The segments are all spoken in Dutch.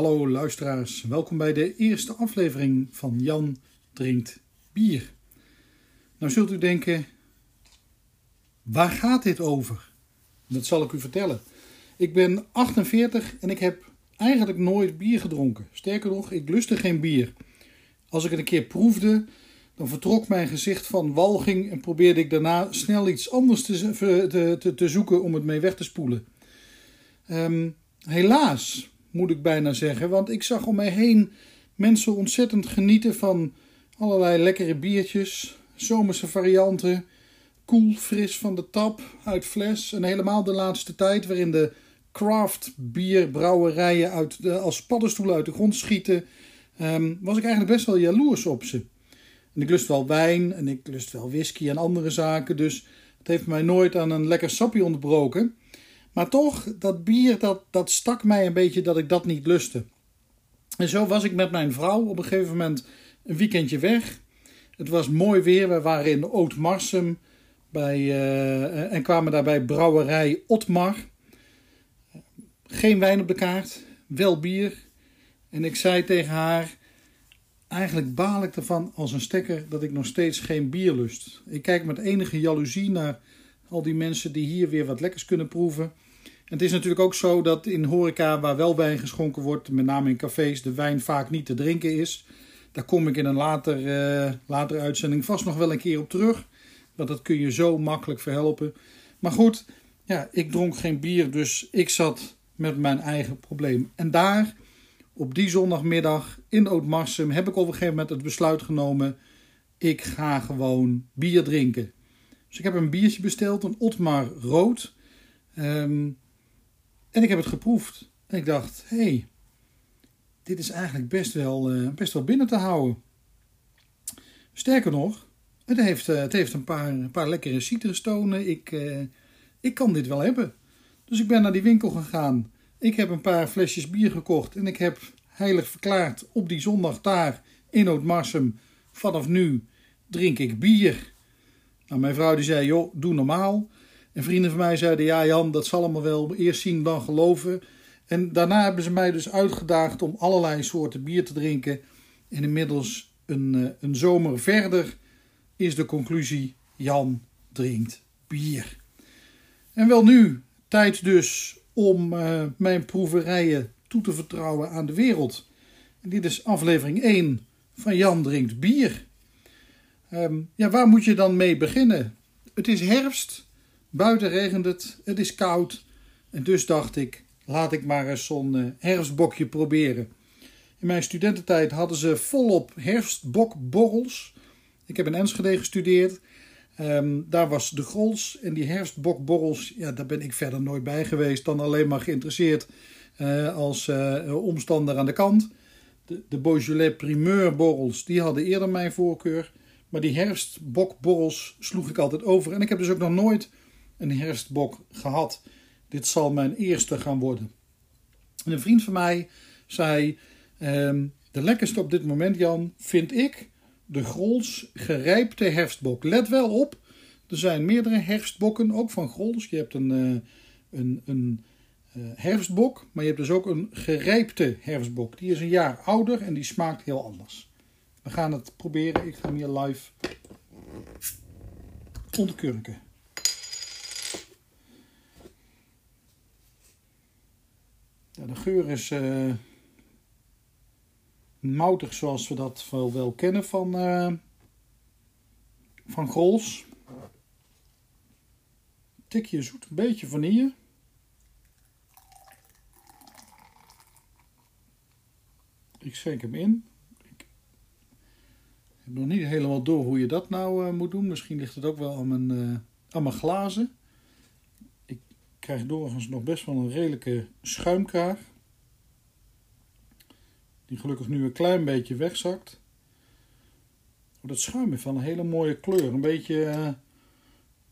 Hallo luisteraars, welkom bij de eerste aflevering van Jan Drinkt Bier. Nou zult u denken, waar gaat dit over? Dat zal ik u vertellen. Ik ben 48 en ik heb eigenlijk nooit bier gedronken. Sterker nog, ik lustte geen bier. Als ik het een keer proefde, dan vertrok mijn gezicht van walging en probeerde ik daarna snel iets anders te, te, te, te zoeken om het mee weg te spoelen. Um, helaas moet ik bijna zeggen, want ik zag om mij heen mensen ontzettend genieten van allerlei lekkere biertjes, zomerse varianten, koel, fris van de tap, uit fles. En helemaal de laatste tijd waarin de craft bierbrouwerijen uit als paddenstoelen uit de grond schieten, um, was ik eigenlijk best wel jaloers op ze. En ik lust wel wijn en ik lust wel whisky en andere zaken, dus het heeft mij nooit aan een lekker sapje ontbroken. Maar toch, dat bier, dat, dat stak mij een beetje dat ik dat niet lustte. En zo was ik met mijn vrouw op een gegeven moment een weekendje weg. Het was mooi weer. We waren in Ootmarsum bij, uh, en kwamen daarbij brouwerij Otmar. Geen wijn op de kaart, wel bier. En ik zei tegen haar: Eigenlijk baal ik ervan als een stekker dat ik nog steeds geen bier lust. Ik kijk met enige jaloezie naar al die mensen die hier weer wat lekkers kunnen proeven. het is natuurlijk ook zo dat in horeca, waar wel wijn geschonken wordt, met name in cafés, de wijn vaak niet te drinken is. Daar kom ik in een later, uh, later uitzending vast nog wel een keer op terug. Want dat kun je zo makkelijk verhelpen. Maar goed, ja, ik dronk geen bier, dus ik zat met mijn eigen probleem. En daar, op die zondagmiddag in Ootmarsum, heb ik op een gegeven moment het besluit genomen: ik ga gewoon bier drinken. Dus ik heb een biertje besteld, een Otmar Rood. Um, en ik heb het geproefd. En ik dacht, hé, hey, dit is eigenlijk best wel, uh, best wel binnen te houden. Sterker nog, het heeft, uh, het heeft een, paar, een paar lekkere citrustonen. Ik, uh, ik kan dit wel hebben. Dus ik ben naar die winkel gegaan. Ik heb een paar flesjes bier gekocht. En ik heb heilig verklaard op die zondag daar in Ootmarsum. Vanaf nu drink ik bier. Nou, mijn vrouw die zei, joh, doe normaal. En vrienden van mij zeiden, ja Jan, dat zal allemaal wel. Eerst zien, dan geloven. En daarna hebben ze mij dus uitgedaagd om allerlei soorten bier te drinken. En inmiddels een, eh, een zomer verder is de conclusie, Jan drinkt bier. En wel nu, tijd dus om uh, mijn proeverijen toe te vertrouwen aan de wereld. Dit is aflevering 1 van Jan drinkt bier. Um, ja, waar moet je dan mee beginnen? Het is herfst, buiten regent het, het is koud. En dus dacht ik, laat ik maar eens zo'n uh, herfstbokje proberen. In mijn studententijd hadden ze volop herfstbokborrels. Ik heb in Enschede gestudeerd. Um, daar was de Grols en die herfstbokborrels, ja, daar ben ik verder nooit bij geweest. Dan alleen maar geïnteresseerd uh, als uh, omstander aan de kant. De, de Beaujolais primeur borrels, die hadden eerder mijn voorkeur. Maar die herfstbokborrels sloeg ik altijd over. En ik heb dus ook nog nooit een herfstbok gehad. Dit zal mijn eerste gaan worden. En een vriend van mij zei: um, De lekkerste op dit moment, Jan, vind ik de Grols gerijpte herfstbok. Let wel op, er zijn meerdere herfstbokken, ook van Grols. Je hebt een, uh, een, een uh, herfstbok, maar je hebt dus ook een gerijpte herfstbok. Die is een jaar ouder en die smaakt heel anders. We gaan het proberen. Ik ga hem hier live onderkurken. Ja, de geur is uh, moutig zoals we dat wel, wel kennen van, uh, van Grols. Tikje zoet, een beetje vanille. Ik schenk hem in heb nog niet helemaal door hoe je dat nou uh, moet doen. Misschien ligt het ook wel aan mijn, uh, aan mijn glazen. Ik krijg doorgaans nog best wel een redelijke schuimkraag. Die gelukkig nu een klein beetje wegzakt. Dat schuim is van een hele mooie kleur. Een beetje uh,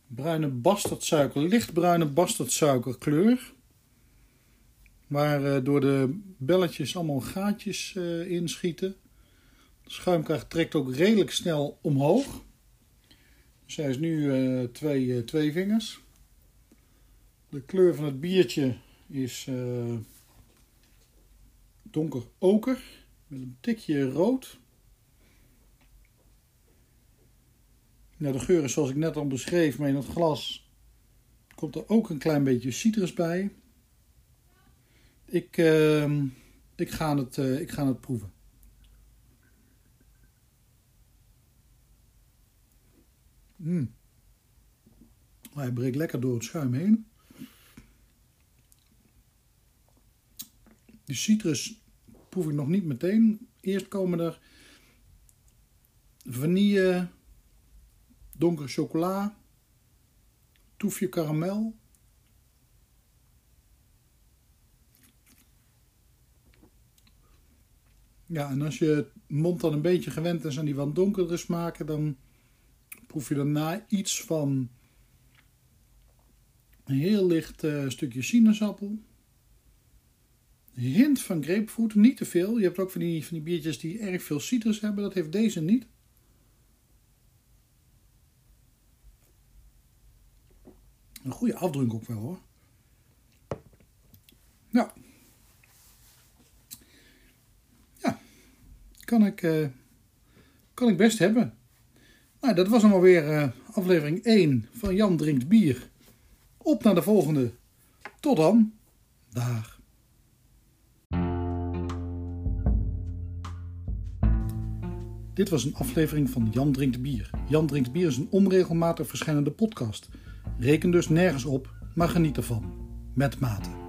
bruine bastardsuiker, lichtbruine bastardsuikerkleur. Waar door de belletjes allemaal gaatjes in schieten. Schuimkracht trekt ook redelijk snel omhoog. Dus hij is nu uh, twee, uh, twee vingers. De kleur van het biertje is uh, donker oker met een tikje rood. Nou, de geur is zoals ik net al beschreef, maar in het glas komt er ook een klein beetje citrus bij. Ik, uh, ik, ga, het, ik ga het proeven. Mm. Hij breekt lekker door het schuim heen. De citrus proef ik nog niet meteen. Eerst komen er vanille, donkere chocola, toefje karamel. Ja, en als je mond dan een beetje gewend is aan die wat donkerdere smaken, dan proef je daarna iets van een heel licht uh, stukje sinaasappel. Hint van grapefruit, niet te veel. Je hebt ook van die, van die biertjes die erg veel citrus hebben. Dat heeft deze niet. Een goede afdruk ook wel hoor. Nou. Ja. Kan ik, uh, kan ik best hebben. Nou, dat was allemaal weer uh, aflevering 1 van Jan Drinkt Bier. Op naar de volgende. Tot dan. Dag. Dit was een aflevering van Jan Drinkt Bier. Jan Drinkt Bier is een onregelmatig verschijnende podcast. Reken dus nergens op, maar geniet ervan. Met mate.